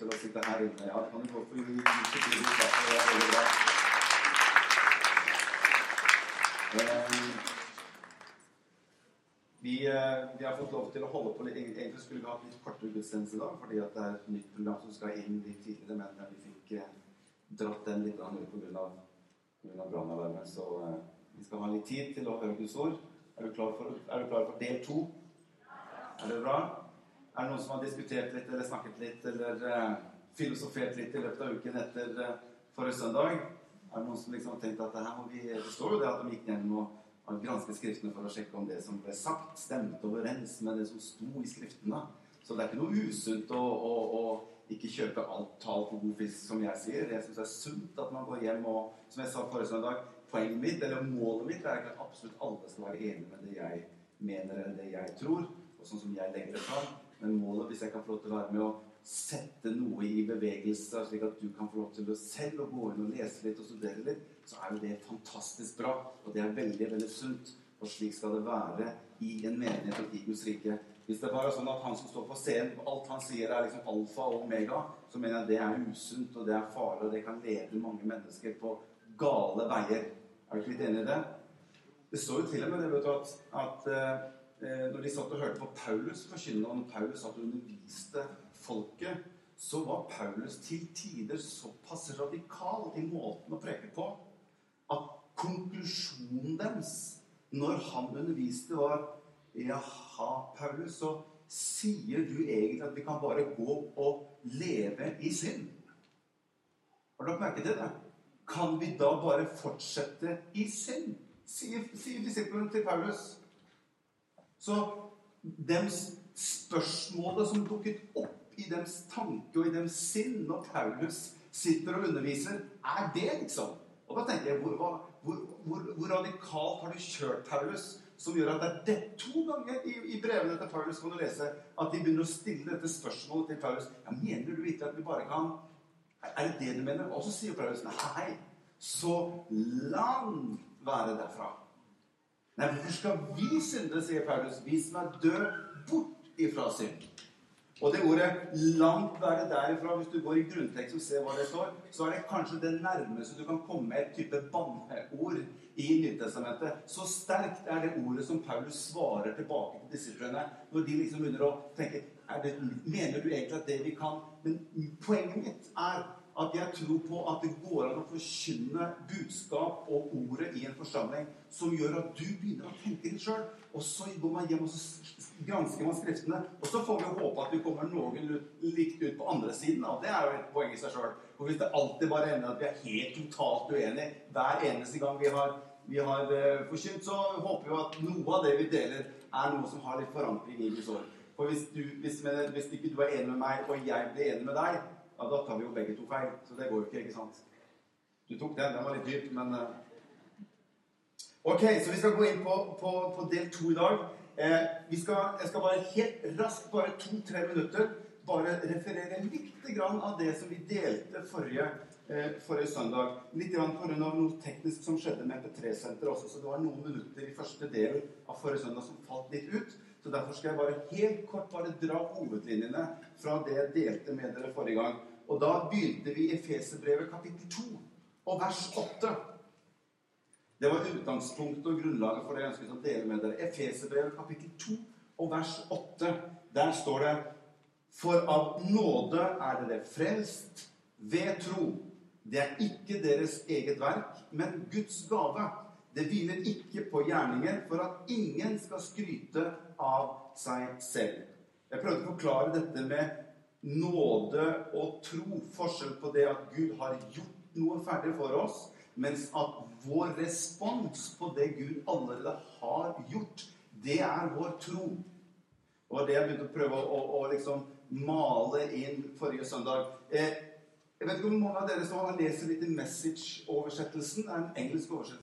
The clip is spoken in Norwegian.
til å sitte her inne. Ja, kan du få skikkelig god plass. Det er veldig bra. Eh, Vi, eh, vi har fått lov til å holde på litt Egentlig skulle vi hatt litt kortere gudstjeneste i dag, fordi det er et nytt program som skal inn litt tidligere, men eh, vi fikk eh, dratt den litt ut pga. brannalarmen. Så eh, vi skal ha litt tid til å høre Guds ord. Er du klar for, er du klar for del to? Er det bra? Er det noen som har diskutert litt eller snakket litt eller uh, filosofert litt i løpet av uken etter uh, forrige søndag? Er det noen som liksom har tenkt at det her må vi står jo det at de gikk gjennom og har gransket Skriftene for å sjekke om det som ble sagt, stemte overens med det som sto i Skriftene. Så det er ikke noe usunt å, å, å ikke kjøpe alt tall på god fisk, som jeg sier. Jeg syns det er sunt at man går hjem og Som jeg sa forrige søndag, poenget mitt, eller målet mitt, er ikke at absolutt alle skal være enig med det jeg mener eller det jeg tror, og sånn som jeg legger det fram. Men målet, hvis jeg kan få lov til å være med å sette noe i bevegelse, slik at du kan få lov til å selv å gå inn og lese litt og studere litt, så er jo det fantastisk bra. Og det er veldig, veldig sunt. Og slik skal det være i en menighet og i Guds rike. Hvis det bare er sånn at han som står på scenen, alt han sier er liksom alfa og omega, så mener jeg det er usunt, og det er farlig, og det kan lede mange mennesker på gale veier. Er du ikke litt enig i det? Det står jo til og med det, vet du, at, at eh, når de satt og hørte på Paulus forkynne, og når Paulus satt og underviste folket, så var Paulus til tider såpass radikal i måten å preke på at konklusjonen deres når han underviste, var Jaha, Paulus, så sier du egentlig at vi kan bare gå og leve i synd? Har dere merket det? Kan vi da bare fortsette i synd? Sier, sier disiplene til Paulus. Så dems spørsmålet som dukket opp i dems tanke og i dems sinn når Paulus sitter og underviser, er det, liksom? Og da tenker jeg, hvor, hvor, hvor, hvor radikalt har du kjørt Paulus som gjør at det er det to ganger i, i brevene til Paulus kan du lese at de begynner å stille dette spørsmålet til Paulus. Ja, Mener du ikke at vi bare kan Er det det du mener? Og så sier Paulus nei. Så langt være derfra. Nei, hvorfor skal vi synde, sier Paulus, vi som er død bort ifra synd? Og det ordet 'langt være derifra', hvis du går i grunntekst og ser hva det står, så er det kanskje det nærmeste du kan komme et type banneord i Nytestamentet. Så sterkt er det ordet som Paulus svarer tilbake til disiplene når de liksom begynner å tenke det, Mener du egentlig at det vi kan Men poenget mitt er at jeg tror på at det går an å forkynne budskap og ordet i en forsamling som gjør at du begynner å tenke litt sjøl. Og så går man hjem og gransker man Skriftene. Og så får vi håpe at vi kommer noen likt ut på andre siden. Og det er jo et poeng i seg sjøl. For hvis det alltid bare ender at vi er helt totalt uenige hver eneste gang vi har, vi har uh, forkynt, så håper vi at noe av det vi deler, er noe som har litt forankring i Guds år. For hvis, du, hvis, hvis ikke du er enig med meg, og jeg blir enig med deg, ja, da tar vi jo begge to feil. Så det går jo ikke, ikke sant? Du tok den. Den var litt dyp, men uh... Ok, så vi skal gå inn på, på, på del to i dag. Eh, skal, jeg skal bare helt raskt, bare to-tre minutter, bare referere litt av det som vi delte forrige, eh, forrige søndag. Litt pga. noe teknisk som skjedde med MP3-senteret også. Så det var noen minutter i første del av forrige søndag som falt litt ut. Så derfor skal jeg bare helt kort bare dra hovedlinjene fra det jeg delte med dere forrige gang. Og da begynte vi i Feserbrevet kapittel 2 og vers 8. Det var utgangspunktet og grunnlaget for det jeg ønsket å dele med dere. Efeserbrevet kapittel 2 og vers 8. Der står det For av nåde er dere frelst ved tro. Det er ikke deres eget verk, men Guds gave. Det hviler ikke på gjerninger for at ingen skal skryte av seg selv. Jeg prøvde å forklare dette med nåde og tro. Forskjell på det at Gud har gjort noe ferdig for oss, mens at vår respons på det Gud allerede har gjort, det er vår tro. Og det jeg begynte å prøve å, å, å liksom male inn forrige søndag. Eh, jeg vet ikke om mange av dere som har lest litt i Message-oversettelsen. Det er en engelsk oversettelse